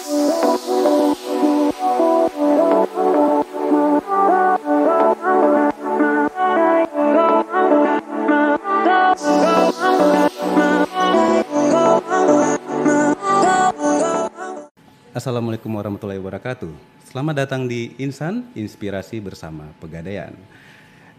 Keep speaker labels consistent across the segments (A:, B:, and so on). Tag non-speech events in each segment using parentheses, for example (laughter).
A: Assalamualaikum warahmatullahi wabarakatuh. Selamat datang di Insan Inspirasi Bersama Pegadaian.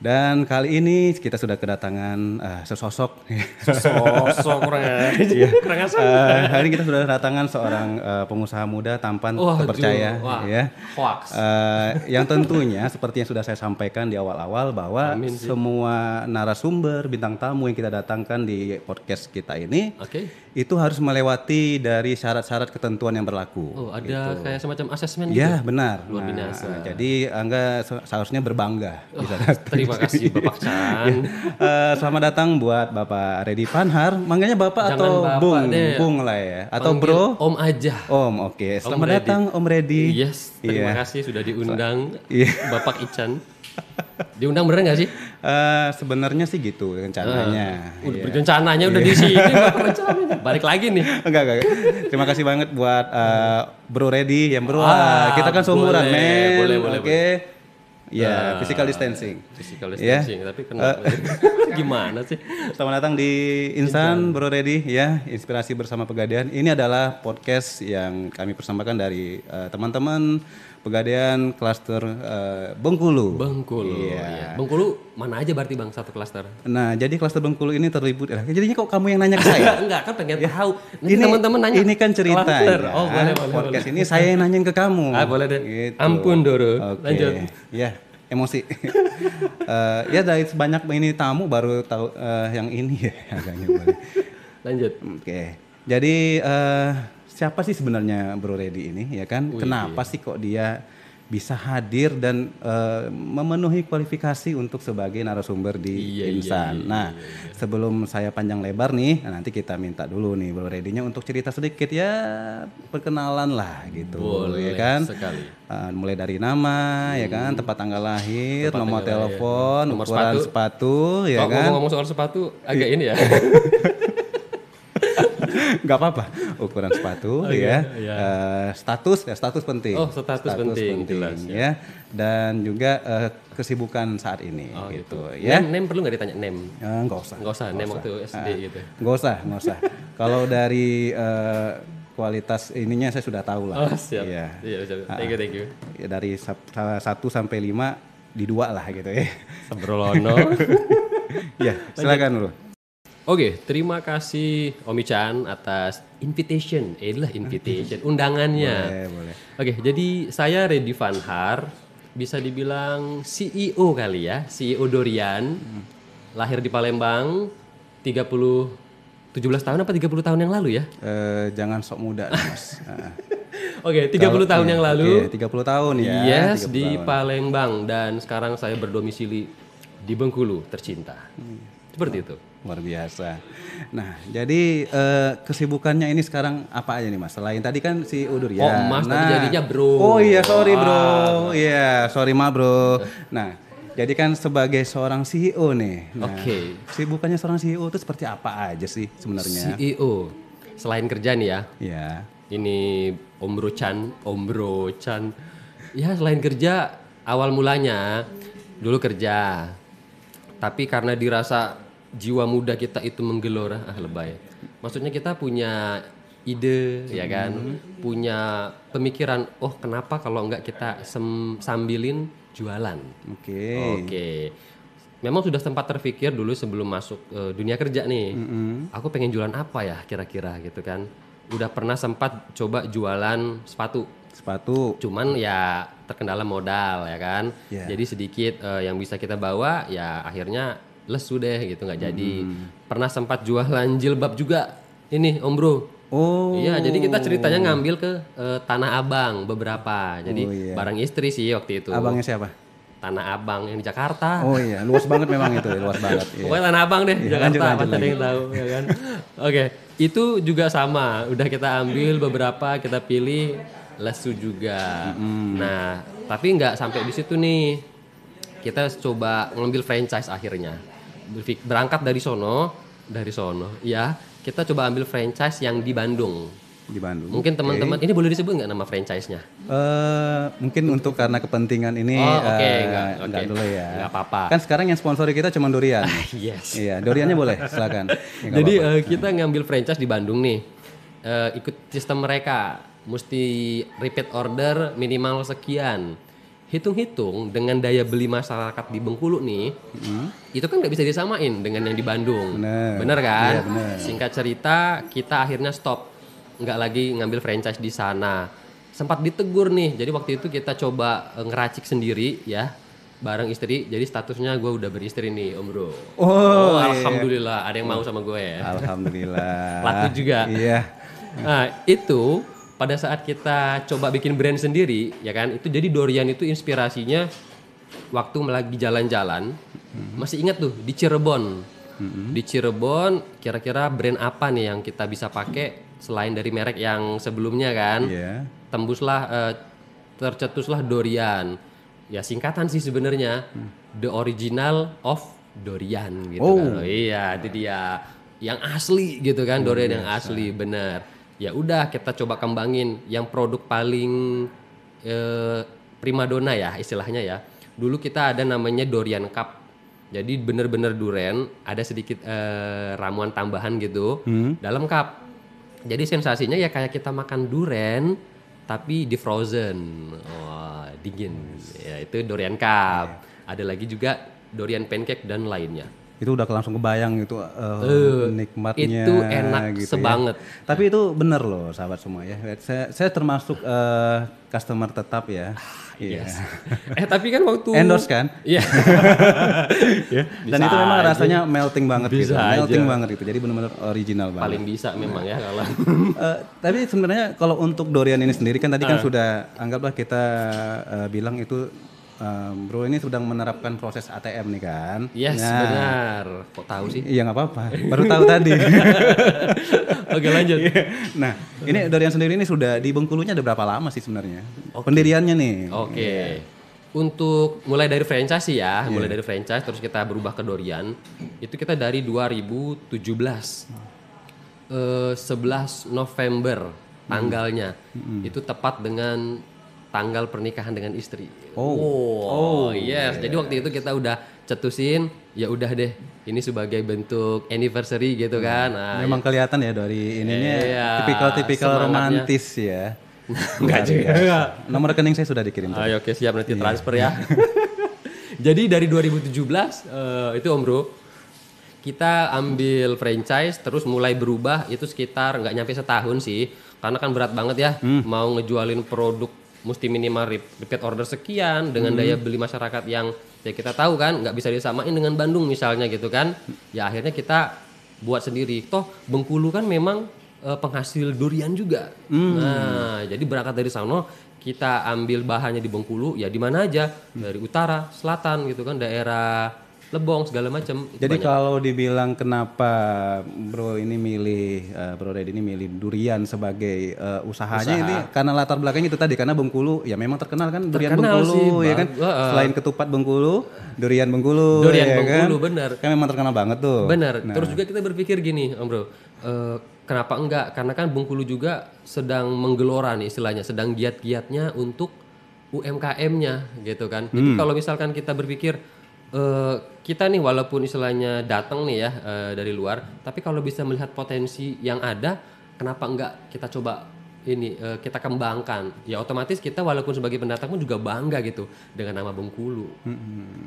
A: Dan kali ini kita sudah kedatangan uh, sesosok.
B: Sosok kurang aja. (laughs)
A: Iya.
B: kurang asal.
A: Uh, hari ini kita sudah kedatangan seorang uh, pengusaha muda tampan
B: Wah,
A: terpercaya.
B: Wah,
A: ya.
B: hoax.
A: Uh, yang tentunya seperti yang sudah saya sampaikan di awal-awal bahwa
B: Amin sih.
A: semua narasumber bintang tamu yang kita datangkan di podcast kita ini
B: Oke.
A: itu harus melewati dari syarat-syarat ketentuan yang berlaku.
B: Oh, ada kayak semacam asesmen
A: Ya
B: gitu.
A: benar.
B: Luar
A: Nah,
B: biasa.
A: Jadi Angga se- seharusnya berbangga. bisa
B: Terima kasih Bapak (laughs) Chan.
A: Eh, selamat datang buat Bapak Redi Panhar. Manggilnya Bapak
B: Jangan
A: atau
B: Bapak
A: Bung?
B: deh.
A: Bung lah ya. Atau
B: Panggil
A: Bro?
B: Om aja.
A: Om, oke. Selamat
B: Redi.
A: datang Om Redi.
B: Yes, terima
A: Iya.
B: kasih sudah diundang
A: Iya. (laughs)
B: Bapak Ican. Diundang bener nggak sih?
A: Eh, sebenarnya sih gitu rencananya.
B: Udah
A: Iya.
B: rencananya udah di sini (laughs) rencananya. Balik lagi nih.
A: Enggak, enggak. Terima kasih banget buat eh, Bro Redi yang Bro.
B: Ah,
A: kita kan seumuran,
B: boleh,
A: men.
B: boleh, boleh,
A: Oke. Ya,
B: Ah.
A: physical distancing.
B: Physical
A: Ya.
B: distancing, tapi kenapa? (laughs) Gimana sih?
A: Selamat datang di Insan Bro Ready ya, inspirasi bersama Pegadaian. Ini adalah podcast yang kami persembahkan dari eh, teman-teman Pegadaian klaster eh, Bengkulu.
B: Bengkulu.
A: Iya.
B: Iya. Bengkulu mana aja berarti Bang satu klaster?
A: Nah, jadi klaster Bengkulu ini terlibat. eh, Jadinya kok kamu yang nanya ke saya? (laughs)
B: Enggak kan pengen tahu. Nanti
A: ini
B: teman-teman nanya.
A: Ini kan cerita.
B: klaster. Oh, boleh, boleh.
A: Podcast ini saya yang nanyain ke kamu.
B: Ah, boleh deh.
A: Gitu.
B: Ampun, Doro.
A: Oke.
B: Lanjut.
A: Ya, emosi. (laughs) Eh, ya dari sebanyak ini tamu baru tahu eh, yang ini ya (laughs) agaknya boleh.
B: Lanjut.
A: Oke. Jadi eh, siapa sih sebenarnya Bro Redi ini ya kan? Kenapa sih kok dia bisa hadir dan eh, memenuhi kualifikasi untuk sebagai narasumber di
B: Iya, iya,
A: Insan.
B: iya,
A: nah, sebelum saya panjang lebar nih, nah, nanti kita minta dulu nih Bro Redinya untuk cerita sedikit ya perkenalan lah gitu, ya
B: Boleh
A: kan?
B: sekali.
A: Eh, mulai dari nama ya kan, tempat tanggal lahir,
B: Tempat
A: nomor
B: tanggal
A: telepon,
B: Nomor
A: ukuran
B: sepatu.
A: sepatu, ya kan?
B: ngomong-ngomong soal sepatu agak ini ya. (laughs)
A: nggak apa-apa ukuran sepatu ya
B: iya.
A: Eh, status ya status penting
B: Oh, status penting, jelas,
A: ya dan juga eh, kesibukan saat ini
B: Oh,
A: gitu ya
B: Name, name perlu nggak ditanya name?
A: Eh, nggak usah
B: Nggak usah, name waktu SD gitu.
A: nggak usah nggak usah (laughs) kalau dari eh, kualitas ininya saya sudah tahu lah
B: Oh, siap.
A: Iya.
B: Iya, siap. Thank you, thank you.
A: Ya, dari satu sampai lima di dua lah gitu ya
B: Sembrono. (laughs)
A: ya silakan dulu
B: Oke, terima kasih Omi Chan atas invitation. Eh, lah invitation, (laughs) undangannya.
A: boleh boleh
B: Oke, jadi saya Reddy Van Har, bisa dibilang CEO kali ya, CEO Dorian. Lahir di Palembang 30 17 tahun apa 30 tahun yang lalu ya?
A: Eh, jangan sok muda nih, mas. (laughs)
B: Oke, 30 tahun yang lalu.
A: Oke, 30 tahun ya
B: Yes,
A: 30
B: di
A: tahun.
B: Palembang dan sekarang saya berdomisili di Bengkulu, tercinta. Seperti itu.
A: Luar biasa. Nah, jadi eh, kesibukannya ini sekarang apa aja nih Mas? Selain tadi kan si Udur ya.
B: Oh, Mas, tadi jadinya Bro.
A: Oh iya, sorry Bro. Iya, sorry Ma Bro. Nah, jadi kan sebagai seorang CEO nih. Nah,
B: Oke.
A: Kesibukannya seorang CEO itu seperti apa aja sih sebenarnya?
B: CEO. Selain kerja nih ya,
A: Ya.
B: ini Om Bro Chan, Om Bro Chan. Ya selain kerja, awal mulanya dulu kerja. Tapi karena dirasa jiwa muda kita itu menggelora, ah lebay. Maksudnya kita punya ide ya kan, punya pemikiran, oh kenapa kalau nggak kita sem- sambilin jualan.
A: Oke.
B: Oke. Memang sudah sempat terpikir dulu sebelum masuk eh, dunia kerja nih. Aku pengen jualan apa ya kira-kira gitu kan. Udah pernah sempat coba jualan sepatu.
A: Sepatu.
B: Cuman ya terkendala modal ya kan.
A: Ya.
B: Jadi sedikit eh, yang bisa kita bawa ya akhirnya lesu deh gitu nggak jadi. Pernah sempat jualan jilbab juga. Ini Om Bro.
A: Oh.
B: Iya, jadi kita ceritanya ngambil ke eh, Tanah Abang beberapa. Jadi
A: Oh, iya.
B: barang istri sih waktu itu.
A: Abangnya siapa?
B: Tanah Abang yang di Jakarta.
A: Oh iya, luas banget memang itu, luas banget. Iya.
B: Pokoknya Tanah Abang deh, Jakarta,
A: lanjut,
B: ada yang tahu ya kan. Oke, itu juga sama. Udah kita ambil beberapa, kita pilih lesu juga. Nah, tapi nggak sampai di situ nih. Kita coba ngambil franchise akhirnya. Berfik- Berangkat dari sono, dari sono, ya. Kita coba ambil franchise yang di Bandung.
A: di Bandung.
B: Mungkin teman-teman ini boleh disebut nggak nama franchise-nya?
A: Eh, mungkin untuk karena kepentingan ini
B: Oh, oke,
A: eh,
B: nggak,
A: nggak
B: oke.
A: dulu ya.
B: Nggak apa-apa.
A: Kan sekarang yang sponsori kita cuma durian. (laughs)
B: Yes.
A: iya, duriannya boleh, silakan. (laughs) Ya,
B: Jadi
A: apa-apa.
B: eh, kita ngambil franchise di Bandung nih. Eh, ikut sistem mereka, mesti repeat order minimal sekian. Hitung-hitung dengan daya beli masyarakat di Bengkulu nih, itu kan nggak bisa disamain dengan yang di Bandung.
A: Bener.
B: kan?
A: Iya, bener.
B: Singkat cerita, kita akhirnya stop, nggak lagi ngambil franchise di sana. Sempat ditegur nih, jadi waktu itu kita coba eh, ngeracik sendiri ya, bareng istri. Jadi statusnya gue udah beristri nih, Om Bro.
A: Oh, iya.
B: alhamdulillah ada yang mau sama gue ya.
A: Alhamdulillah.
B: Laku juga.
A: Iya.
B: Nah, itu pada saat kita coba bikin brand sendiri, ya kan? Itu jadi Dorian itu inspirasinya waktu lagi jalan-jalan. Masih ingat tuh di Cirebon. Di Cirebon kira-kira brand apa nih yang kita bisa pakai selain dari merek yang sebelumnya kan?
A: Iya.
B: Tembuslah eh, tercetuslah Dorian. Ya singkatan sih sebenarnya. The original of Dorian gitu
A: Oh.
B: kan. Oh, iya, itu dia. Yang asli gitu kan, Dorian yang asli, bener. Ya udah kita coba kembangin yang produk paling eh, primadona ya istilahnya ya. Dulu kita ada namanya Dorian Cup. Jadi bener-bener duren, ada sedikit eh, ramuan tambahan gitu dalam cup. Jadi sensasinya ya kayak kita makan duren tapi di frozen. Wah, dingin. Ya itu Dorian Cup. Ada lagi juga Dorian pancake dan lainnya.
A: Itu udah langsung kebayang itu eh, nikmatnya
B: itu enak
A: gitu ya.
B: sebanget.
A: Tapi itu bener loh sahabat semua ya. Saya, saya termasuk eh, customer tetap ya. Iya.
B: eh tapi kan waktu
A: Endorse kan?
B: Iya. (laughs)
A: Dan itu memang rasanya melting banget gitu.
B: Bisa
A: Melting
B: aja.
A: banget itu. Jadi benar-benar original banget.
B: Paling bisa memang ya kalau. (laughs)
A: Eh, tapi sebenarnya kalau untuk Dorian ini sendiri kan tadi kan
B: Ah.
A: sudah anggaplah kita eh, bilang itu eh, Bro ini sedang menerapkan proses ATM nih kan.
B: Yes,
A: Nah,
B: benar. Kok tahu sih?
A: Iya nggak apa-apa. Baru tahu tadi. (laughs)
B: Oke, lanjut.
A: nah, ini Dorian sendiri ini sudah di Bengkulunya ada berapa lama sih sebenarnya? Pendiriannya nih.
B: Oke. Untuk mulai dari franchise sih ya, mulai dari franchise terus kita berubah ke Dorian. Itu kita dari 2017. Eh 11 November tanggalnya. Itu tepat dengan tanggal pernikahan dengan istri. Oh. yes. Jadi waktu itu kita udah cetusin, ya udah deh. Ini sebagai bentuk anniversary gitu kan. Nah,
A: Memang kelihatan ya dari ininya
B: Iya,
A: tipikal-tipikal
B: semangatnya.
A: romantis ya. (laughs)
B: Enggak juga.
A: Nomor rekening saya sudah dikirim.
B: Ayo oke siap nanti transfer ya. (laughs) Jadi dari 2017 eh, itu Om Bro kita ambil franchise terus mulai berubah itu sekitar nggak nyampe setahun sih karena kan berat banget ya mau ngejualin produk mesti minimal rep- repeat order sekian dengan daya beli masyarakat yang ya kita tahu kan nggak bisa disamain dengan Bandung misalnya gitu kan. Ya akhirnya kita buat sendiri. Toh Bengkulu kan memang eh, penghasil durian juga. Nah jadi berangkat dari sana kita ambil bahannya di Bengkulu ya di mana aja? Dari utara selatan gitu kan daerah Lebong segala macam
A: Jadi
B: banyak.
A: kalau dibilang kenapa Bro ini milih eh, Bro Red ini milih durian sebagai eh, usahanya ini karena latar belakangnya itu tadi karena Bengkulu ya memang terkenal kan durian
B: Terkenal
A: Bengkulu
B: sih,
A: ya kan selain ketupat Bengkulu durian Bengkulu
B: Durian
A: ya
B: Bengkulu,
A: kan?
B: benar.
A: kan memang terkenal banget tuh
B: Benar.
A: Nah,
B: Terus juga kita berpikir gini, Om Bro. Eh, kenapa enggak? Karena kan Bengkulu juga sedang menggelora nih istilahnya, sedang giat-giatnya untuk UMKM-nya gitu kan. Jadi kalau misalkan kita berpikir eh, kita nih walaupun istilahnya datang nih ya eh, dari luar, tapi kalau bisa melihat potensi yang ada, kenapa enggak kita coba ini eh, kita kembangkan? Ya otomatis kita walaupun sebagai pendatang pun juga bangga gitu dengan nama Bengkulu.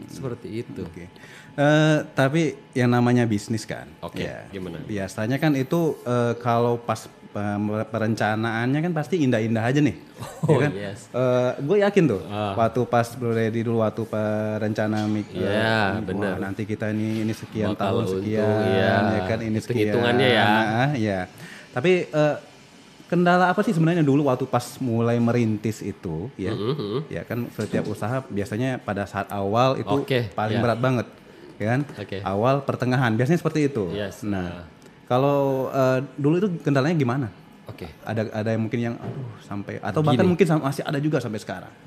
B: Seperti itu.
A: Oke. Eh, tapi yang namanya bisnis kan.
B: Oke,
A: ya,
B: gimana?
A: Biasanya kan itu eh, kalau pas perencanaannya kan pasti indah-indah aja nih.
B: Oh,
A: ya kan?
B: yes.
A: gue yakin tuh
B: Ah.
A: waktu pas Ready dulu waktu perencana mik eh,
B: Iya,
A: wah,
B: benar.
A: nanti kita ini ini sekian
B: Bakal
A: tahun
B: untung,
A: sekian
B: iya.
A: ya kan ini sekian.
B: Hitung-hitungannya ya.
A: Nah, ya. Tapi eh, kendala apa sih sebenarnya dulu waktu pas mulai merintis itu ya?
B: Mhm.
A: Ya kan setiap usaha biasanya pada saat awal itu
B: Oke,
A: paling
B: ya.
A: berat banget, ya kan?
B: Oke.
A: Awal pertengahan biasanya seperti itu.
B: Yes,
A: Nah, kalau eh, dulu itu kendalanya gimana?
B: Oke.
A: Ada ada yang mungkin yang aduh sampai atau bahkan mungkin masih ada juga sampai sekarang. (laughs)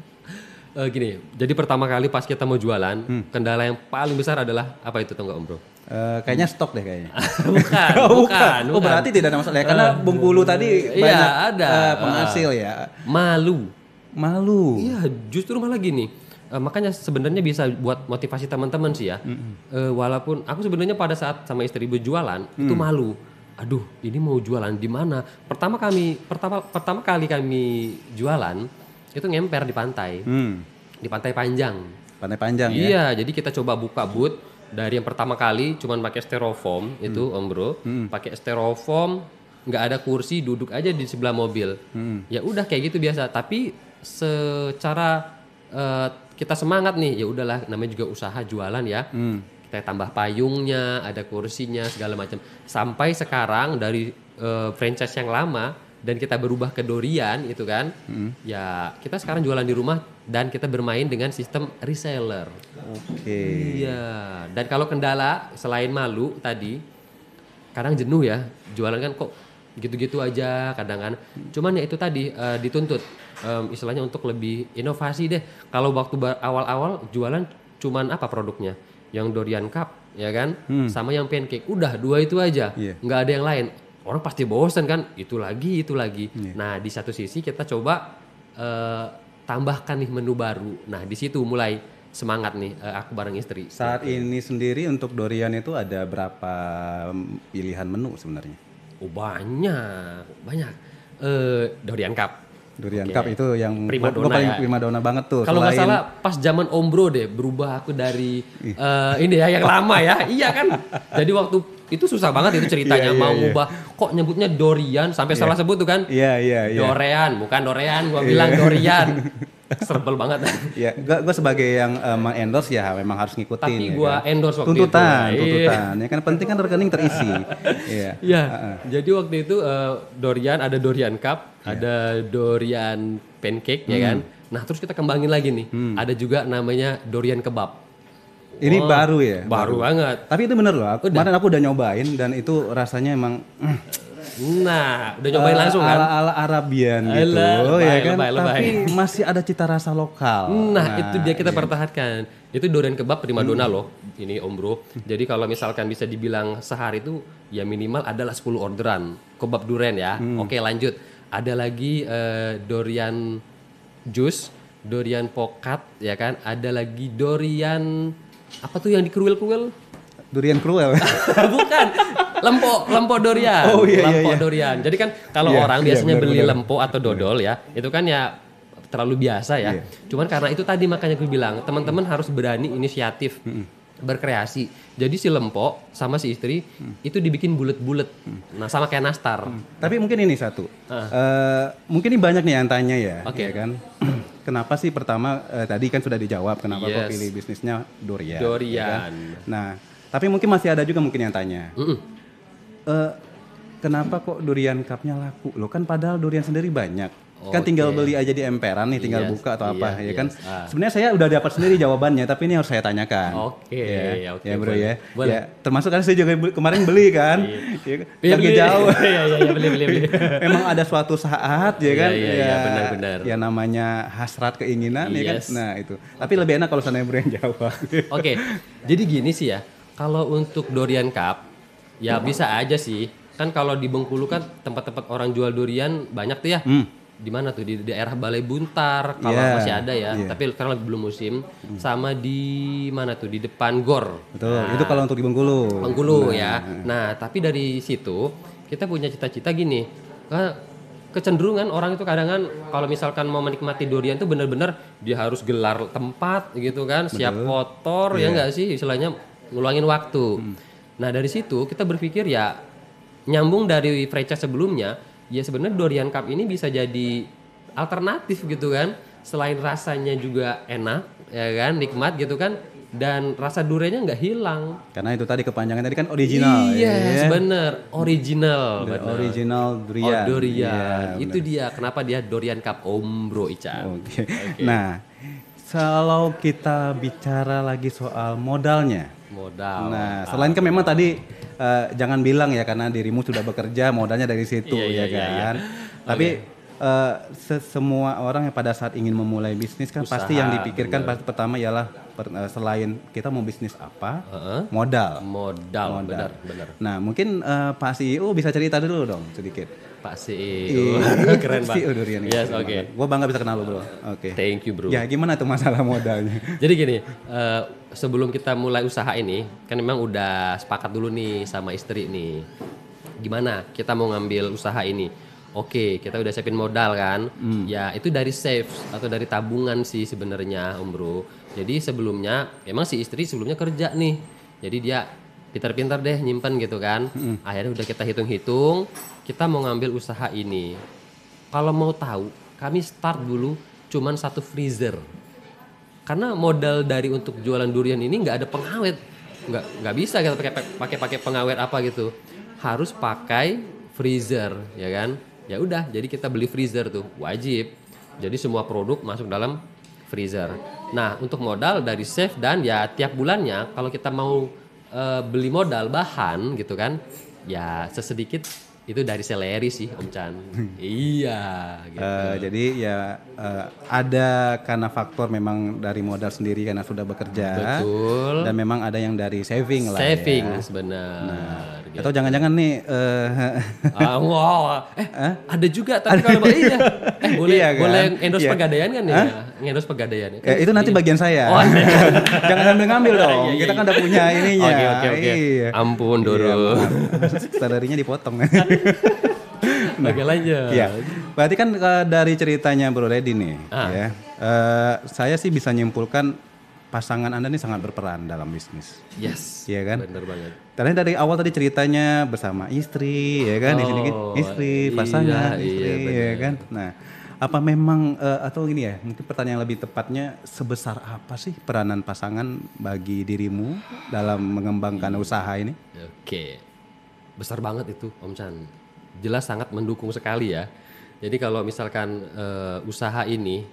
B: Eh, gini, jadi pertama kali pas kita mau jualan,
A: Hmm.
B: kendala yang paling besar adalah apa itu tuh nggak Om Bro?
A: Eh, kayaknya stok deh kayaknya. (laughs) (laughs)
B: bukan,
A: Oh,
B: bukan,
A: Oh berarti tidak ada masalah ya karena Bengkulu tadi
B: iya,
A: banyak
B: ada.
A: eh, penghasil ya.
B: Malu.
A: Malu.
B: Iya, justru malah gini. Eh, makanya sebenarnya bisa buat motivasi teman-teman sih ya. Eh, walaupun aku sebenarnya pada saat sama istri berjualan itu
A: Mm.
B: malu. Aduh, ini mau jualan di mana? Pertama kami pertama pertama kali kami jualan itu ngemper di pantai,
A: Hmm.
B: di pantai panjang.
A: Pantai panjang ya.
B: Iya, jadi kita coba buka booth dari yang pertama kali cuman pakai styrofoam itu
A: Hmm.
B: Om Bro, pakai styrofoam, nggak ada kursi, duduk aja di sebelah mobil.
A: Hmm.
B: Ya udah kayak gitu biasa, tapi secara eh, kita semangat nih, ya udahlah namanya juga usaha jualan ya.
A: Hmm.
B: Kita tambah payungnya, ada kursinya segala macam. Sampai sekarang dari eh, franchise yang lama dan kita berubah ke Dorian itu kan. Ya, kita sekarang jualan di rumah dan kita bermain dengan sistem reseller.
A: Oke.
B: Iya. Dan kalau kendala selain malu tadi, kadang jenuh ya. Jualan kan kok gitu-gitu aja kadang kan. Cuman ya itu tadi eh, dituntut em, istilahnya untuk lebih inovasi deh. Kalau waktu awal-awal jualan cuman apa produknya? Yang Dorian Cup ya kan, sama yang pancake. Udah dua itu aja.
A: Iya.
B: nggak ada yang lain. Orang pasti bosen kan, itu lagi, itu lagi. Nah di satu sisi kita coba eh, tambahkan nih menu baru. Nah di situ mulai semangat nih eh, aku bareng istri.
A: Saat ini sendiri untuk Dorian itu ada berapa mm, pilihan menu sebenarnya?
B: Oh banyak, banyak. Eh Dorian Cup.
A: Durian
B: Oke.
A: Cup itu yang
B: Prima
A: gua- gua paling
B: ya.
A: prima donna banget tuh.
B: Kalau nggak salah pas zaman Om Bro deh berubah aku dari eh, ini ya yang lama ya. (laughs) iya kan? Jadi waktu itu susah banget itu ceritanya
A: Iya, iya,
B: mau
A: iya.
B: ngubah kok nyebutnya Dorian sampai salah sebut tuh kan.
A: Iya iya iya.
B: Dorean, bukan Dorean, gua bilang Dorian. (laughs) Serbel banget.
A: Ya, gua, gua sebagai yang eh, mengendorse ya memang harus ngikutin.
B: Tapi
A: ya
B: gua
A: kan?
B: endorse waktu
A: tuntutan,
B: itu. Iya.
A: tuntutan. Ya kan penting kan rekening terisi. Iya. (laughs)
B: Iya. Jadi waktu itu eh, Dorian ada Dorian Cup,
A: Iya.
B: ada Dorian pancake ya
A: Hmm.
B: kan. Nah, terus kita kembangin lagi nih. Ada juga namanya Dorian kebab.
A: Ini baru ya.
B: Baru banget.
A: Tapi itu bener loh. Aku, kemarin aku udah nyobain dan itu rasanya emang mm, (clears throat)
B: Nah, udah nyobain
A: eh,
B: langsung kan?
A: ala ala Arabian gitu,
B: Alah, lebay,
A: ya kan.
B: lebay, lebay.
A: Tapi (laughs) masih ada cita rasa lokal.
B: Nah, itu dia kita
A: iya.
B: pertahankan. Itu Dorian kebab primadona
A: Hmm.
B: loh. Ini Om Bro. Jadi kalau misalkan bisa dibilang sehari itu ya minimal adalah 10 orderan kebab durian ya.
A: Hmm.
B: Oke, lanjut. Ada lagi eh, Dorian jus, Dorian pokat ya kan? Ada lagi Dorian apa tuh yang dikeruil-keruil?
A: Durian cruel. (laughs)
B: Bukan, lempo, lempo dorian.
A: Oh, iya, iya,
B: lempo
A: iya.
B: dorian. Jadi kan kalau
A: Iya,
B: orang
A: iya,
B: biasanya
A: benar,
B: beli
A: benar.
B: lempo atau dodol ya, itu kan ya terlalu biasa ya.
A: Iya.
B: Cuman karena itu tadi makanya gue bilang, teman-teman harus berani inisiatif. berkreasi. Jadi si lempo sama si istri itu dibikin bulat-bulat. Nah, sama kayak nastar.
A: Tapi mungkin ini satu. Eh, mungkin ini banyak nih yang tanya ya.
B: Oke.
A: ya kan? (clears throat) kenapa sih pertama eh, tadi kan sudah dijawab kenapa kok
B: Yes.
A: pilih bisnisnya durian?
B: Durian.
A: ya kan? Nah, tapi mungkin masih ada juga mungkin yang tanya.
B: Mm-mm.
A: eh, kenapa kok durian cupnya laku? Loh kan padahal durian sendiri banyak. Kan
B: Oke.
A: tinggal beli aja di emperan nih, tinggal
B: Yes,
A: buka atau apa
B: iya,
A: ya kan?
B: yes. Ah.
A: Sebenarnya saya udah dapat sendiri jawabannya, tapi ini harus saya tanyakan.
B: Oke,
A: ya,
B: oke,
A: ya bro
B: boleh.
A: ya.
B: Boleh.
A: Ya, termasuk kan saya juga beli- kemarin beli kan, ya, kan?
B: Iya,
A: lagi
B: beli.
A: jauh. (laughs)
B: Iya, iya, iya, beli, beli, beli. (laughs)
A: Emang ada suatu saat ya
B: Iya,
A: kan,
B: iya, iya, benar-benar.
A: ya namanya hasrat keinginan ya kan.
B: Yes.
A: Nah itu. Tapi lebih enak kalau sana bro yang jawab.
B: Oke, jadi gini sih ya. Kalau untuk Dorian Cup, ya bisa aja sih. Kan kalau di Bengkulu kan tempat-tempat orang jual durian banyak tuh ya. Di mana tuh di daerah Balai Buntar kalau
A: Hmm. Iya,
B: masih ada ya.
A: iya.
B: Tapi sekarang lagi belum musim. Sama di mana tuh di depan Gor.
A: Betul.
B: Nah,
A: itu kalau untuk di Bengkulu.
B: Bengkulu ya. Nah, tapi dari situ kita punya cita-cita gini. Nah, kecenderungan orang itu kadang kan kalau misalkan mau menikmati durian itu benar-benar dia harus gelar tempat gitu kan, siap kotor ya enggak sih istilahnya ngulangin waktu. Nah, dari situ kita berpikir ya nyambung dari franchise sebelumnya, ya sebenarnya durian cup ini bisa jadi alternatif gitu kan. Selain rasanya juga enak ya kan, nikmat gitu kan dan rasa duriannya nggak hilang.
A: Karena itu tadi kepanjangan tadi kan original.
B: Yes,
A: ya.
B: bener. Original.
A: The
B: bener.
A: original
B: Oh,
A: durian.
B: durian.
A: Iya,
B: itu dia kenapa dia durian cup Om Bro Ican.
A: Oke. Nah, kalau kita bicara lagi soal modalnya.
B: Modal.
A: Nah, selain kan memang tadi eh, jangan bilang ya karena dirimu sudah bekerja modalnya dari situ
B: Iya, iya,
A: ya
B: iya,
A: kan. Tapi eh, se- semua orang yang pada saat ingin memulai bisnis kan pasti yang
B: Usaha,
A: dipikirkan pasti pertama ialah per- eh, selain kita mau bisnis apa,
B: Heeh.
A: modal.
B: modal, benar benar
A: Nah, mungkin eh, Pak CEO bisa cerita dulu dong sedikit.
B: Pak CEO (laughs) keren banget
A: CEO Durian ya.
B: yes oke
A: Gue bangga bisa kenal lo, Bro. Oke.
B: thank you bro
A: Ya, gimana tuh masalah modalnya? (laughs)
B: Jadi gini, eh, sebelum kita mulai usaha ini, kan memang udah sepakat dulu nih sama istri nih. Gimana kita mau ngambil usaha ini? Oke, kita udah siapin modal kan. Ya, itu dari save atau dari tabungan sih sebenarnya, Om Bro. Jadi sebelumnya emang si istri sebelumnya kerja nih. Jadi dia pintar-pintar deh nyimpen gitu kan. Akhirnya udah kita hitung-hitung, kita mau ngambil usaha ini. Kalau mau tahu, kami start dulu cuman satu freezer. Karena modal dari untuk jualan durian ini nggak ada pengawet. Nggak nggak bisa kita pakai pakai pakai pengawet apa gitu. Harus pakai freezer ya kan? Ya udah jadi kita beli freezer tuh wajib. Jadi semua produk masuk dalam freezer. Nah untuk modal dari save dan ya tiap bulannya kalau kita mau eh, beli modal bahan gitu kan ya sesedikit itu dari seleri sih Om Chan (laughs) iya gitu.
A: Eh, jadi ya eh, ada karena faktor memang dari modal sendiri karena sudah bekerja
B: betul
A: dan memang ada yang dari saving lah.
B: savings benar
A: Ya. Atau jangan-jangan nih eh, (laughs)
B: Ah, wow. Eh, ada juga tapi kalau (laughs) iya. Eh, boleh
A: Iya kan?
B: boleh endorse
A: Iya.
B: pegadaian kan ya? Endorse pegadaian. ya?
A: eh, itu nanti bagian saya.
B: Oh, iya.
A: jangan ngambil ngambil dong.
B: Iya, iya,
A: Kita kan
B: iya.
A: udah punya ininya.
B: Oke, oke, oke.
A: Iya.
B: Ampun, Doro.
A: Iya. Salarinya dipotong. (laughs)
B: Oke, lanjut.
A: Iya. Berarti kan eh, dari ceritanya Bro Reddy nih,
B: Ah.
A: ya. eh, saya sih bisa nyimpulkan pasangan Anda ini sangat berperan dalam bisnis.
B: Yes.
A: Iya kan?
B: Bener banget.
A: Karena dari awal tadi ceritanya bersama istri, ya kan?
B: Oh,
A: istri,
B: iya,
A: pasangan,
B: iya,
A: istri,
B: benar.
A: ya kan? Nah, apa memang eh, atau gini ya? Mungkin pertanyaan lebih tepatnya sebesar apa sih peranan pasangan bagi dirimu dalam mengembangkan usaha ini?
B: Oke. Besar banget itu, Om Chan. Jelas sangat mendukung sekali ya. Jadi kalau misalkan eh, usaha ini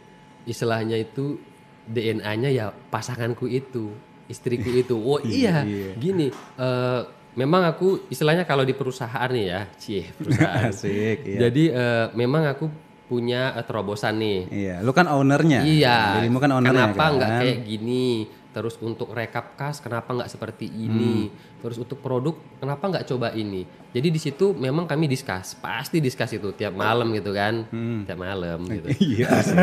B: istilahnya itu DNA-nya ya pasanganku itu, istriku (laughs) itu. Oh iya, gini. eh, memang aku istilahnya kalau di perusahaan nih ya, cie (laughs) perusahaan.
A: Asik, iya.
B: Jadi eh, memang aku punya terobosan nih.
A: Iya, lu kan ownernya.
B: Iya.
A: Dirimu kan ownernya
B: Kenapa
A: kan?
B: nggak kayak gini? Terus untuk rekap kas kenapa nggak seperti ini?
A: Hmm.
B: Terus untuk produk kenapa nggak coba ini? Jadi di situ memang kami diskus, pasti diskus itu tiap malam gitu kan, tiap malam gitu. (laughs)
A: Iya, asik.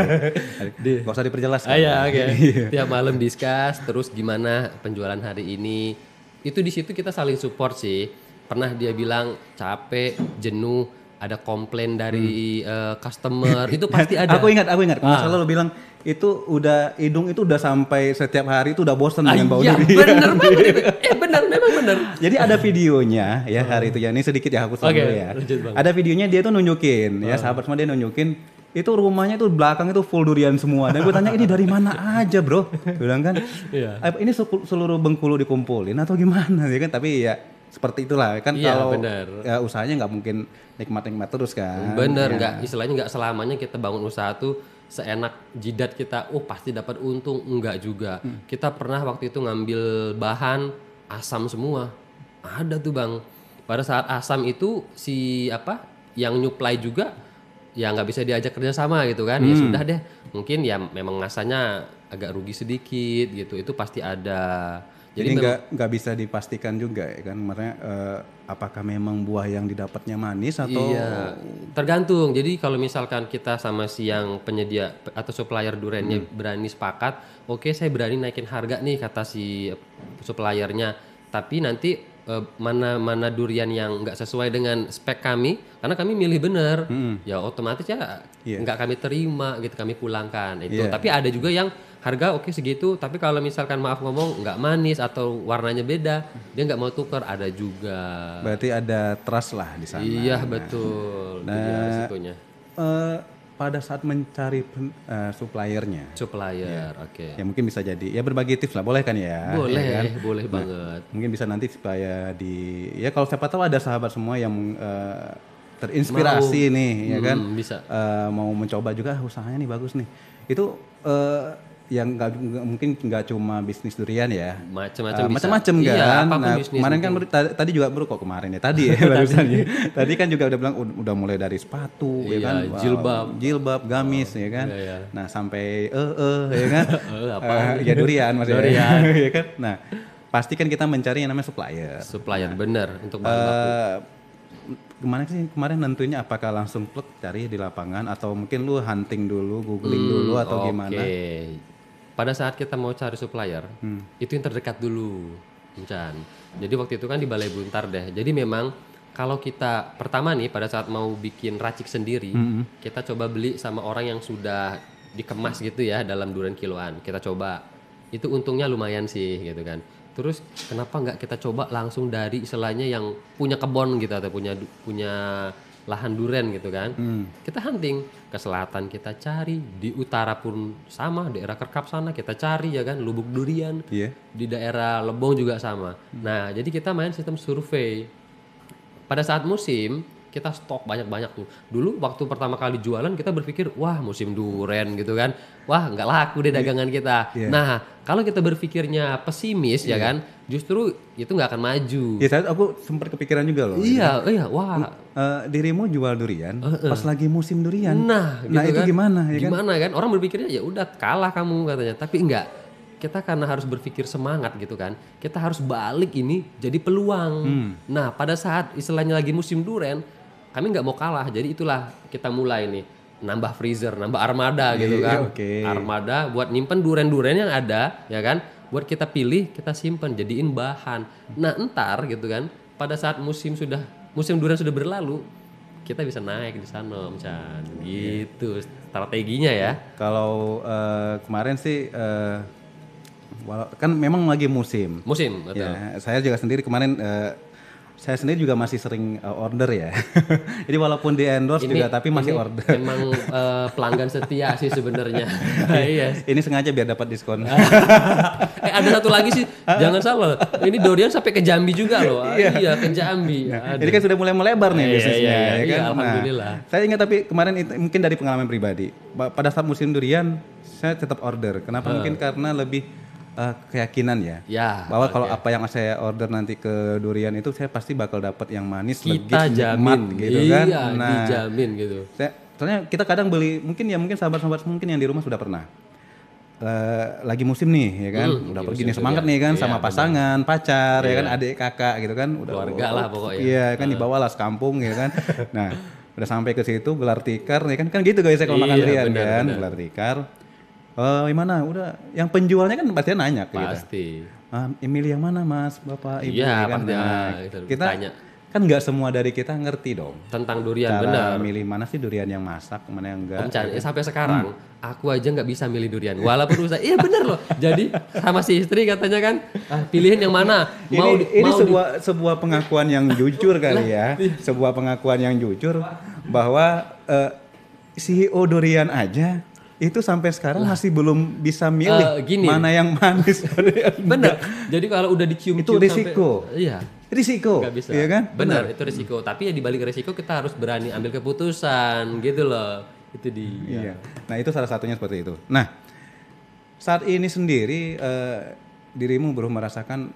A: Gak usah diperjelas.
B: Ah, iya, oke. (laughs)
A: Iya.
B: Tiap malam diskus, terus gimana penjualan hari ini? Itu di situ kita saling support sih. Pernah dia bilang capek, jenuh, ada komplain dari eh, customer, itu pasti (laughs) ada.
A: Aku ingat, aku ingat.
B: Ah.
A: salah lu bilang itu udah hidung itu udah sampai setiap hari itu udah bosen
B: Ah,
A: dengan bau
B: iya,
A: duri.
B: bener banget itu. (laughs) Eh bener, memang bener.
A: Jadi ada videonya ya hari itu ya. Ini sedikit ya aku
B: Oke,
A: dulu ya. Ada videonya dia tuh nunjukin ya sahabat semua dia nunjukin itu rumahnya tuh belakang itu full durian semua. Dan gue tanya ini dari mana aja bro? Gue bilang kan,
B: Iya.
A: "Apa ini selu- seluruh Bengkulu dikumpulin atau gimana ya kan? Tapi ya seperti itulah kan
B: Iya,
A: kalau
B: benar.
A: ya, usahanya nggak mungkin nikmat-nikmat terus kan.
B: Bener,
A: Ya.
B: nggak istilahnya nggak selamanya kita bangun usaha tuh seenak jidat kita, oh pasti dapat untung, enggak juga. Kita pernah waktu itu ngambil bahan asam semua, ada tuh bang. Pada saat asam itu si apa yang nyuplai juga ya nggak bisa diajak kerjasama gitu kan, ya sudah deh. Mungkin ya memang ngasanya agak rugi sedikit gitu, itu pasti ada.
A: Jadi nggak nggak bisa dipastikan juga ya kan, makanya eh, apakah memang buah yang didapatnya manis atau
B: Iya, tergantung. Jadi kalau misalkan kita sama si yang penyedia atau supplier duriannya
A: Hmm.
B: berani sepakat, oke saya berani naikin harga nih kata si suppliernya. Tapi nanti eh, mana mana durian yang nggak sesuai dengan spek kami, karena kami milih bener, ya otomatis ya
A: Hmm. Iya.
B: nggak kami terima gitu, kami pulangkan itu.
A: Iya.
B: Tapi ada juga yang harga oke segitu, tapi kalau misalkan maaf ngomong nggak manis atau warnanya beda, dia nggak mau tuker, ada juga.
A: berarti ada trust lah di sana.
B: Iya betul. Itu dia risikonya.
A: Eh, pada saat mencari pen- eh, suppliernya,
B: Supplier, oke.
A: ya mungkin bisa jadi ya berbagi tips lah, boleh kan ya?
B: Boleh,
A: Ya kan?
B: boleh banget.
A: Mungkin bisa nanti supaya di ya kalau siapa tahu ada sahabat semua yang eh, terinspirasi nih, ya kan?
B: Hmm, bisa.
A: Eh, mau mencoba juga "Ah, usahanya nih bagus nih. Itu eh, yang nggak mungkin nggak cuma bisnis durian ya.
B: Macam-macam
A: Eh,
B: bisa.
A: macam-macam kan.
B: Iya,
A: nah,
B: bisnis
A: kemarin kan tadi, tadi juga baru kok kemarin ya. Tadi ya (laughs) barusan ya. Tadi kan juga udah bilang ud- udah mulai dari sepatu ya
B: Iya,
A: kan. Wow,
B: jilbab.
A: jilbab, gamis ya kan.
B: Iya, iya.
A: Nah, sampai eh eh ya kan. (laughs)
B: Eh?
A: Eh, ya durian maksudnya.
B: Durian. (laughs)
A: ya kan. Nah, pasti kan kita mencari yang namanya supplier.
B: supplier bener untuk bahan baku.
A: Eh kemarin sih kemarin nentunya apakah langsung plug cari di lapangan atau mungkin lu hunting dulu, googling dulu atau
B: Hmm, Oke.
A: gimana?
B: Pada saat kita mau cari supplier,
A: Hmm.
B: itu yang terdekat dulu, Chan. Jadi waktu itu kan di Balai Buntar deh. Jadi memang kalau kita pertama nih pada saat mau bikin racik sendiri,
A: Hmm.
B: kita coba beli sama orang yang sudah dikemas gitu ya dalam durian kiloan. Kita coba. Itu untungnya lumayan sih gitu kan. Terus kenapa nggak kita coba langsung dari istilahnya yang punya kebon gitu atau punya punya lahan duren gitu kan. Kita hunting ke selatan kita cari, di utara pun sama, daerah Kerkap sana kita cari ya kan, Lubuk Durian.
A: Iya.
B: Di daerah Lebong juga sama. Nah, jadi kita main sistem survei. Pada saat musim kita stok banyak-banyak tuh. Dulu waktu pertama kali jualan kita berpikir, wah musim duren gitu kan. Wah nggak laku deh dagangan kita.
A: Iya.
B: Nah kalau kita berpikirnya pesimis ya kan, justru itu nggak akan maju.
A: Ya saya aku sempat kepikiran juga loh.
B: Iya, iya, wah.
A: Eh, dirimu jual durian pas lagi musim durian.
B: Nah,
A: Nah,
B: gitu
A: itu
B: kan.
A: gimana ya kan?
B: Gimana kan? Orang berpikirnya ya udah kalah kamu katanya, tapi enggak. Kita karena harus berpikir semangat gitu kan. Kita harus balik ini jadi peluang.
A: Hmm.
B: Nah, pada saat istilahnya lagi musim duren, kami nggak mau kalah. Jadi itulah kita mulai nih nambah freezer, nambah armada gitu
A: Iya,
B: kan.
A: oke.
B: Armada buat nyimpen duren-duren yang ada, ya kan? Buat kita pilih, kita simpen, jadiin bahan. Nah, entar gitu kan, pada saat musim sudah musim durian sudah berlalu, kita bisa naik di sana, Om Chan. Gitu strateginya ya.
A: Kalau eh, kemarin sih eh, walau- kan memang lagi musim.
B: Musim, betul.
A: Ya, saya juga sendiri kemarin eh, saya sendiri juga masih sering eh, order ya. (laughs) Jadi walaupun di endorse juga tapi masih
B: ini
A: order. (laughs)
B: Memang eh, pelanggan setia sih sebenarnya. (laughs) iya.
A: Ini sengaja biar dapat diskon.
B: Eh ada satu lagi sih, jangan salah. Ini Dorian sampai ke Jambi juga loh. iya, ke Jambi.
A: Nah. Ini kan sudah mulai melebar nih
B: Iya,
A: bisnisnya
B: iya, iya.
A: ya kan.
B: Iya,
A: Nah,
B: alhamdulillah.
A: saya ingat tapi kemarin itu mungkin dari pengalaman pribadi. Ba- Pada saat musim durian saya tetap order. Kenapa? Mungkin karena lebih eh, keyakinan ya.
B: Ya,
A: Bahwa kalau apa yang saya order nanti ke durian itu saya pasti bakal dapat yang manis,
B: kita
A: legit,
B: jamin.
A: nikmat, gitu kan.
B: Iya,
A: Nah,
B: dijamin gitu.
A: saya, soalnya kita kadang beli mungkin ya mungkin sahabat-sahabat mungkin yang di rumah sudah pernah Eh, lagi musim nih ya kan?
B: Hmm,
A: udah pergi nih semangat nih kan
B: Iya,
A: sama pasangan pacar ya kan? Adik kakak gitu kan? Udah
B: Keluarga lah pokoknya.
A: iya kan dibawa lah sekampung ya kan? Nah udah sampai ke situ gelar tikar ya kan? Kan gitu guys ya kalau makan
B: Iya,
A: durian
B: benar,
A: kan?
B: benar.
A: gelar tikar eh gimana udah yang penjualnya kan pasti nanya ke kita
B: Pasti.
A: ah, milih yang mana mas bapak ibu
B: Iya,
A: ya kan
B: pasti.
A: Nah,
B: Ah,
A: kita
B: tanya.
A: kan nggak semua dari kita ngerti dong
B: Tentang durian
A: cara
B: benar.
A: milih mana sih durian yang masak mana yang enggak
B: Om Chan, eh, sampai sekarang
A: Hmm.
B: aku aja nggak bisa milih durian. Walaupun usaha, iya bener loh. Jadi sama si istri katanya kan, ah, pilihin yang mana. Mau
A: ini ini
B: mau di-
A: sebuah sebuah pengakuan yang jujur (laughs) kali ya sebuah pengakuan yang jujur bahwa eh, CEO durian aja itu sampai sekarang masih belum bisa milih
B: Eh, gini.
A: mana yang manis (laughs) mana yang
B: bener. Jadi kalau udah dicium
A: Itu risiko.
B: iya.
A: risiko
B: Nggak bisa.
A: iya kan
B: Benar, itu risiko. Tapi ya di balik risiko kita harus berani ambil keputusan gitu loh. Itu dia.
A: Iya. Nah itu salah satunya seperti itu. Nah saat ini sendiri eh, dirimu belum merasakan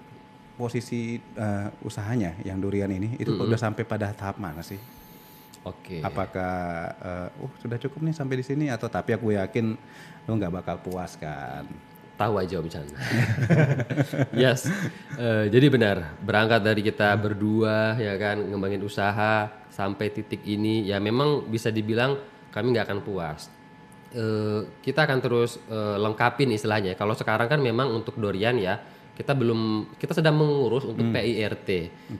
A: posisi eh, usahanya yang durian ini itu udah sampai pada tahap mana sih?
B: Oke.
A: Apakah eh, uh sudah cukup nih sampai di sini atau tapi aku yakin lu nggak bakal puas kan?
B: Tahu aja Om Chan. (laughs) yes. Eh, jadi benar, berangkat dari kita berdua ya kan ngembangin usaha sampai titik ini ya memang bisa dibilang kami nggak akan puas. Eh, kita akan terus eh, lengkapin istilahnya. Kalau sekarang kan memang untuk Dorian ya kita belum kita sedang mengurus untuk PIRT.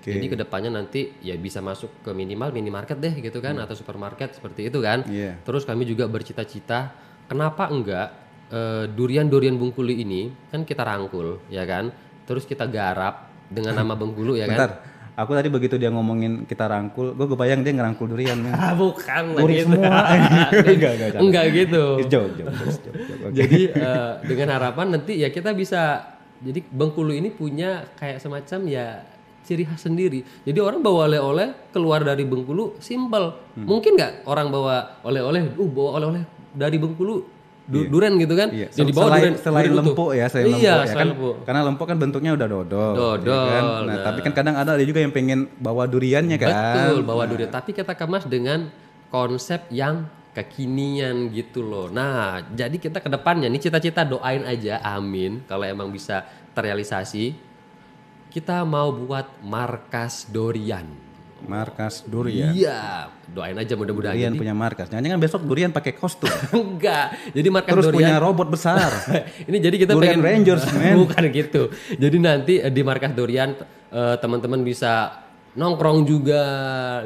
A: Oke.
B: Jadi ke depannya nanti ya bisa masuk ke minimal minimarket deh gitu kan atau supermarket seperti itu kan.
A: Iya.
B: Terus kami juga bercita-cita, kenapa enggak eh, durian-durian Bengkulu ini kan kita rangkul, ya kan? Terus kita garap dengan nama (laughs) Bengkulu ya kan?
A: Bentar, aku tadi begitu dia ngomongin kita rangkul, gue kebayang dia ngerangkul durian. (laughs)
B: Ah, bukan lah gitu.
A: semua. (laughs) enggak, enggak, enggak.
B: gitu.
A: Jauh, jauh, jauh, jauh, jauh. Oke.
B: Jadi eh, dengan harapan nanti ya kita bisa jadi Bengkulu ini punya kayak semacam ya ciri khas sendiri. Jadi orang bawa oleh-oleh keluar dari Bengkulu simple.
A: Hmm.
B: Mungkin nggak orang bawa oleh-oleh, uh bawa oleh-oleh dari Bengkulu du- duren gitu kan.
A: Iya.
B: Yang di bawah
A: selain,
B: duren,
A: selain
B: duren
A: lempuk ya, selain
B: iya,
A: lempuk ya kan.
B: lempuk.
A: Karena lempuk kan bentuknya udah dodol.
B: Dodol,
A: ya kan? Nah,
B: nah.
A: tapi kan kadang ada juga yang pengen bawa duriannya kan.
B: Betul, bawa durian. Tapi kita kemas dengan konsep yang kekinian gitu loh. Nah, jadi kita ke depannya nih cita-cita doain aja, amin. Kalau emang bisa terrealisasi, kita mau buat markas durian.
A: Markas durian.
B: Iya, doain aja mudah-mudahan.
A: Durian
B: Jadi-
A: punya markas. Jangan kan besok durian pakai kostum. (laughs)
B: Enggak. Jadi markas
A: Terus
B: durian
A: punya robot besar. (laughs)
B: ini jadi kita
A: Durian
B: pengen
A: Rangers, man. (laughs)
B: bukan gitu. Jadi nanti di markas durian eh, teman-teman bisa nongkrong juga,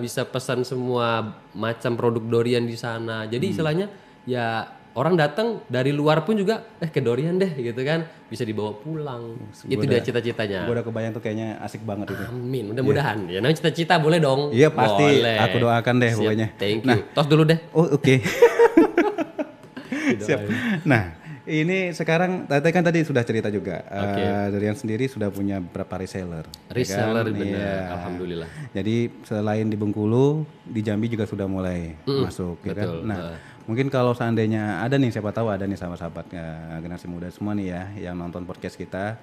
B: bisa pesan semua macam produk durian di sana.
A: Hmm.
B: Jadi istilahnya ya orang datang dari luar pun juga eh ke durian deh gitu kan, bisa dibawa pulang. Itu dia cita-citanya.
A: Gue udah kebayang tuh kayaknya asik banget itu.
B: Amin, mudah-mudahan. Ya namanya cita-cita boleh dong.
A: Iya, pasti.
B: Boleh.
A: Aku doakan deh
B: Siap,
A: pokoknya.
B: Thank you. Tos dulu deh.
A: Oh oke. (laughs) (laughs) Siap. Nah ini sekarang tadi kan tadi sudah cerita juga. Eh, durian sendiri sudah punya berapa reseller. ya
B: Reseller
A: kan?
B: benar,
A: Iya.
B: alhamdulillah.
A: Jadi selain di Bengkulu, di Jambi juga sudah mulai masuk, ya kan? Nah, mungkin kalau seandainya ada nih, siapa tahu ada nih sahabat-sahabat eh, generasi muda semua nih ya, yang nonton podcast kita,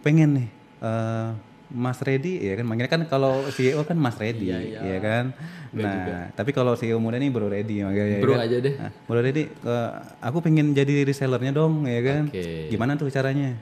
A: pengen nih eh, Mas Redi, ya kan? Manggilnya kan kalau CEO kan Mas Redi, ya kan? Nah, tapi kalau CEO muda nih Bro Redi, manggilnya. ya
B: Bro
A: kan?
B: aja deh.
A: Nah, Bro Redi, aku pengen jadi resellernya dong, ya kan?
B: Oke.
A: Gimana tuh caranya?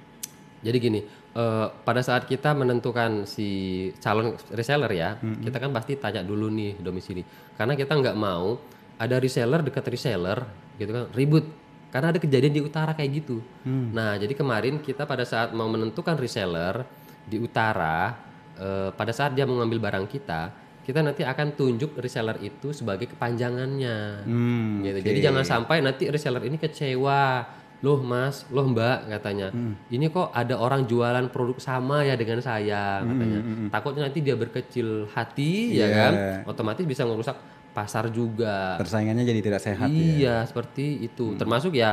B: Jadi gini, eh, pada saat kita menentukan si calon reseller ya, kita kan pasti tanya dulu nih domisili. Karena kita nggak mau ada reseller dekat reseller, gitu kan, ribut. Karena ada kejadian di utara kayak gitu. Nah, jadi kemarin kita pada saat mau menentukan reseller di utara, eh, pada saat dia mengambil barang kita, kita nanti akan tunjuk reseller itu sebagai kepanjangannya.
A: Hmm,
B: gitu. Jadi jangan sampai nanti reseller ini kecewa. Loh Mas, loh Mbak katanya. Ini kok ada orang jualan produk sama ya dengan saya katanya. Takutnya nanti dia berkecil hati ya
A: Iya.
B: kan. Otomatis bisa merusak pasar juga.
A: Persaingannya jadi tidak sehat ya?
B: Iya, seperti itu. Termasuk ya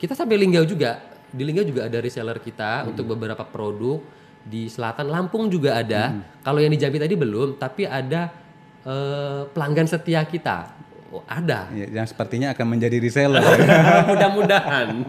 B: kita sampai Linggau juga. Di Linggau juga ada reseller kita untuk beberapa produk di selatan Lampung juga ada. Kalau yang di Jambi tadi belum, tapi ada eh, pelanggan setia kita. Oh, ada.
A: Ya, yang sepertinya akan menjadi reseller. (laughs)
B: Mudah-mudahan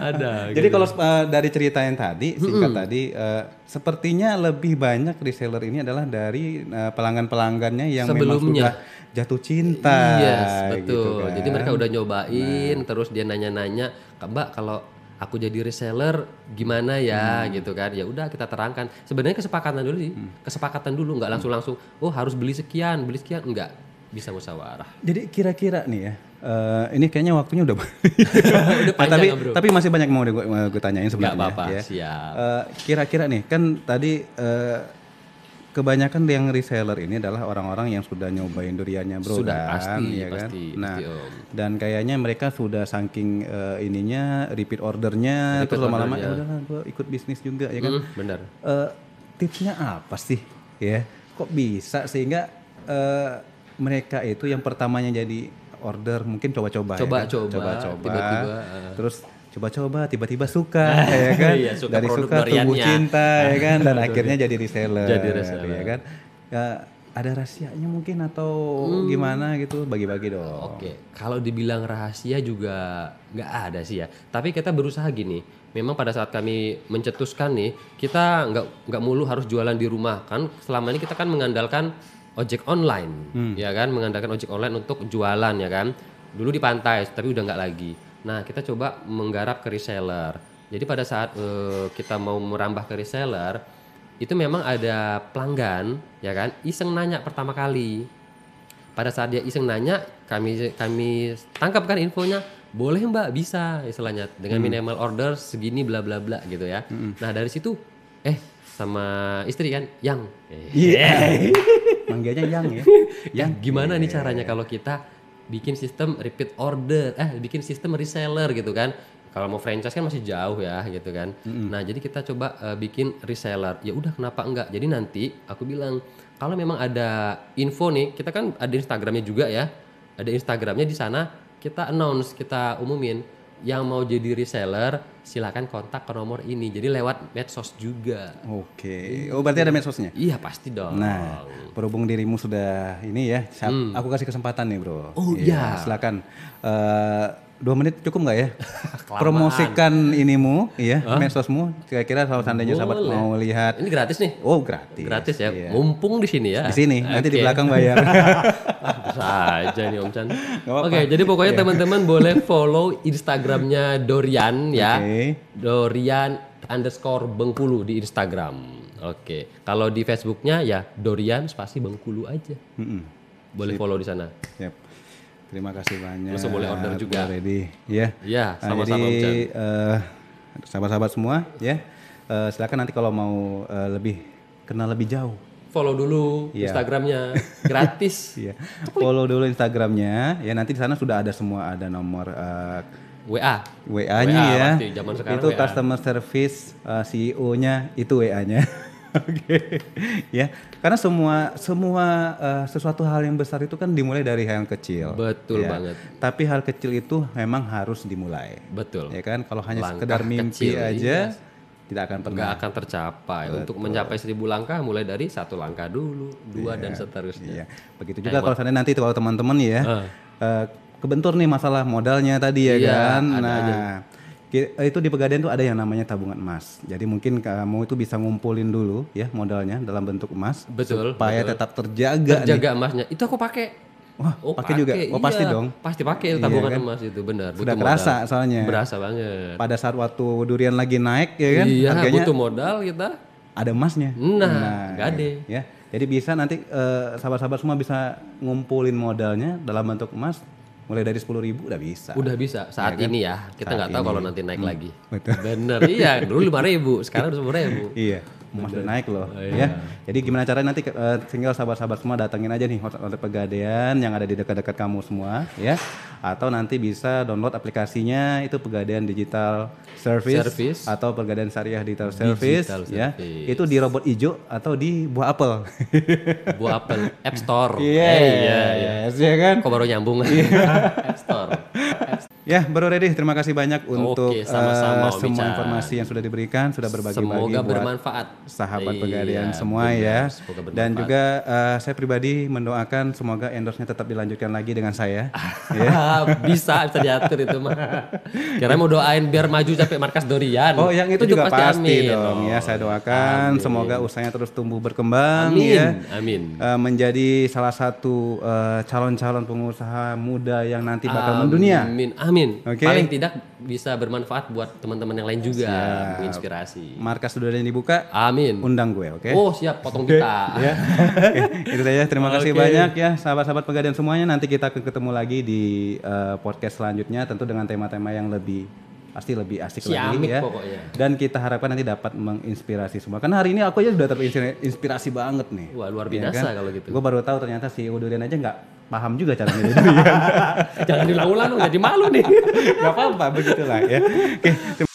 B: ada.
A: Jadi kalau uh, dari cerita yang tadi, singkat tadi, uh, sepertinya lebih banyak reseller ini adalah dari uh, pelanggan-pelanggannya yang memang
B: Sebelumnya.
A: sudah jatuh cinta.
B: Yes,
A: gitu
B: betul.
A: kan.
B: Jadi mereka udah nyobain, terus dia nanya-nanya, "Kak, Mbak, kalau aku jadi reseller gimana ya?" gitu kan. Ya udah kita terangkan. Sebenarnya kesepakatan dulu sih. Kesepakatan dulu, nggak langsung-langsung, "Oh, harus beli sekian, beli sekian." Enggak. Bisa musyawarah.
A: Jadi kira-kira nih ya, uh, ini kayaknya waktunya udah. (laughs)
B: udah
A: Nah,
B: panjang
A: tapi
B: Bro.
A: tapi masih banyak mau gue, gue tanyain sebenarnya.
B: apa-apa,
A: ya.
B: siap.
A: Uh, kira-kira nih, kan tadi uh, kebanyakan yang reseller ini adalah orang-orang yang sudah nyobain duriannya bro
B: Sudah,
A: kan,
B: pasti,
A: ya kan?
B: pasti,
A: Nah,
B: pasti, Om.
A: dan kayaknya mereka sudah saking uh, ininya repeat ordernya,
B: Repeat
A: terus lama-lama
B: ordernya.
A: ya udahlah gue ikut bisnis juga ya kan.
B: Hmm, benar.
A: Eh, tipsnya apa sih ya? Kok bisa sehingga eh, mereka itu yang pertamanya jadi order mungkin coba-coba ya kan?
B: Coba-coba,
A: coba-coba
B: tiba-tiba, eh.
A: terus coba-coba tiba-tiba suka (laughs) ya kan
B: Iya, suka
A: dari suka tumbuh cinta ya (laughs) kan dan akhirnya jadi reseller
B: Jadi reseller.
A: ya kan Ya, ada rahasianya mungkin atau gimana gitu bagi-bagi dong
B: Oke, kalau dibilang rahasia juga nggak ada sih ya. Tapi kita berusaha gini. Memang pada saat kami mencetuskan nih, kita nggak nggak mulu harus jualan di rumah kan. Selama ini kita kan mengandalkan ojek online, ya kan, mengandalkan ojek online untuk jualan ya kan. Dulu di pantai, tapi udah nggak lagi. Nah, kita coba menggarap ke reseller. Jadi pada saat eh, kita mau merambah ke reseller, itu memang ada pelanggan, ya kan, iseng nanya pertama kali. Pada saat dia iseng nanya kami kami tangkap kan infonya boleh mbak? Bisa istilahnya dengan minimal order segini bla bla bla gitu ya. Nah dari situ eh sama istri kan? Yang.
A: Iya. (laughs) manggilnya yang ya. (laughs)
B: Yang gimana nih caranya kalau kita bikin sistem repeat order eh bikin sistem reseller gitu kan. Kalau mau franchise kan masih jauh ya gitu kan. Nah jadi kita coba eh, bikin reseller. Ya udah kenapa enggak? Jadi nanti aku bilang kalau memang ada info nih kita kan ada instagramnya juga ya. Ada instagramnya di sana kita announce kita umumin yang mau jadi reseller silakan kontak ke nomor ini jadi lewat medsos juga
A: oke oh berarti ada medsosnya
B: iya pasti dong
A: Nah, berhubung dirimu sudah ini ya, sa- aku kasih kesempatan nih bro.
B: Hmm. Oh, iya.
A: Silakan. Eh, dua menit cukup nggak ya? (laughs) Promosikan inimu, ya, medsosmu. Kira-kira kalau seandainya sahabat mau lihat,
B: Ini gratis nih.
A: oh gratis.
B: Gratis ya.
A: Iya.
B: Mumpung di sini ya.
A: Di sini, nanti di belakang bayar. (laughs) (laughs)
B: Ah, bisa aja nih Om Chan. Oke, jadi pokoknya teman-teman boleh follow Instagramnya Dorian ya.
A: Oke.
B: Dorian underscore Bengkulu di Instagram. Oke, kalau di Facebooknya ya Dorian spasi Bengkulu aja.
A: Mm-mm.
B: Boleh follow di sana.
A: Siap. Terima kasih banyak.
B: Langsung boleh order juga.
A: Ready. Ya.
B: Iya,
A: Nah,
B: sama-sama Om
A: jadi eh, sahabat-sahabat semua, ya. eh, silakan nanti kalau mau eh, lebih kenal lebih jauh,
B: Follow dulu
A: Iya.
B: Instagramnya (laughs) gratis.
A: ya. Follow dulu Instagramnya, ya nanti di sana sudah ada semua ada nomor eh,
B: WA.
A: WA-nya
B: WA
A: ya.
B: zaman sekarang
A: itu
B: WA.
A: customer service eh, CEO-nya itu WA-nya. (laughs) (laughs) Oke. Ya, karena semua semua eh, sesuatu hal yang besar itu kan dimulai dari hal yang kecil.
B: Betul
A: Ya.
B: banget.
A: Tapi hal kecil itu memang harus dimulai.
B: Betul.
A: Ya kan, kalau hanya
B: Langkah
A: sekedar mimpi
B: kecil,
A: aja
B: iya.
A: tidak akan pernah.
B: Nggak akan tercapai. Untuk mencapai seribu langkah mulai dari satu langkah dulu, dua dan
A: Iya.
B: seterusnya.
A: Begitu juga kalau seandainya nanti kalau teman-teman ya eh, kebentur nih masalah modalnya tadi ya
B: Iya,
A: kan. Nah, ki- itu di Pegadaian tuh ada yang namanya tabungan emas. Jadi mungkin kamu itu bisa ngumpulin dulu ya modalnya dalam bentuk emas
B: Betul,
A: supaya tetap terjaga, nih.
B: Terjaga emasnya. Itu aku pakai.
A: Wah, pakai juga? Oh, pasti dong.
B: Pasti pakai
A: Iya,
B: tabungan
A: kan?
B: emas itu benar.
A: Sudah
B: butuh
A: kerasa
B: modal.
A: soalnya.
B: Berasa banget.
A: Pada saat waktu durian lagi naik ya kan,
B: iya,
A: harganya
B: butuh modal kita.
A: ada emasnya.
B: Nah, gade.
A: Ya. Jadi bisa nanti eh, sahabat-sahabat semua bisa ngumpulin modalnya dalam bentuk emas mulai dari 10.000 ribu udah bisa.
B: Udah bisa saat ini ya. Kita nggak tahu kalau nanti naik lagi.
A: Hmm. betul.
B: Bener, iya. Dulu lima ribu, sekarang sepuluh ribu.
A: Iya, emas udah naik loh,
B: Oh,
A: ya.
B: iya.
A: Jadi gimana caranya nanti eh, tinggal sahabat-sahabat semua datengin aja nih hotel hotel Pegadaian yang ada di dekat-dekat kamu semua, ya. Atau nanti bisa download aplikasinya itu Pegadaian Digital Service,
B: Service.
A: atau Pegadaian Syariah Digital Service,
B: Digital
A: ya.
B: Service.
A: Itu di robot hijau atau di buah apel. (laughs)
B: Buah Apple App Store.
A: Iya,
B: Eh, iya, iya.
A: ya kan?
B: Kok baru nyambung? (laughs) App Store.
A: Ya, Bro Reddy, terima kasih banyak untuk
B: Oke, sama-sama,
A: eh,
B: Om
A: semua informasi yang sudah diberikan, sudah berbagi-bagi
B: Semoga
A: buat
B: bermanfaat.
A: sahabat
B: Iya,
A: Pegadaian semua
B: benar.
A: ya.
B: Semoga bermanfaat.
A: Dan juga eh, saya pribadi mendoakan semoga endorse-nya tetap dilanjutkan lagi dengan saya. ya. (laughs)
B: bisa bisa diatur itu mah. (laughs) Kira mau doain biar maju sampai markas Dorian.
A: Oh, yang itu, juga pasti,
B: amin.
A: dong ya.
B: Oh,
A: Saya doakan semoga usahanya terus tumbuh berkembang
B: Amin.
A: ya.
B: Amin.
A: Eh, menjadi salah satu eh, calon-calon pengusaha muda yang nanti bakal mendunia.
B: Amin. Amin.
A: Oke.
B: Paling tidak bisa bermanfaat buat teman-teman yang lain juga, menginspirasi.
A: Markas sudah ada yang dibuka,
B: Amin.
A: undang gue, oke?
B: Oh, siap potong kita. (laughs)
A: ya. Oke, itu saja. Terima kasih banyak ya sahabat-sahabat Pegadaian semuanya. Nanti kita akan ketemu lagi di eh, podcast selanjutnya tentu dengan tema-tema yang lebih pasti lebih asik lagi
B: Ciamik
A: ya.
B: pokoknya.
A: Dan kita harapkan nanti dapat menginspirasi semua. Karena hari ini aku aja sudah terinspirasi banget nih.
B: Wah, luar
A: Iya
B: biasa kalau gitu.
A: Gue baru tahu ternyata si Udurian aja nggak paham juga cara milih durian. (laughs)
B: Jangan diulang-ulang jadi malu nih. (laughs)
A: Gak apa-apa, begitulah ya. Oke,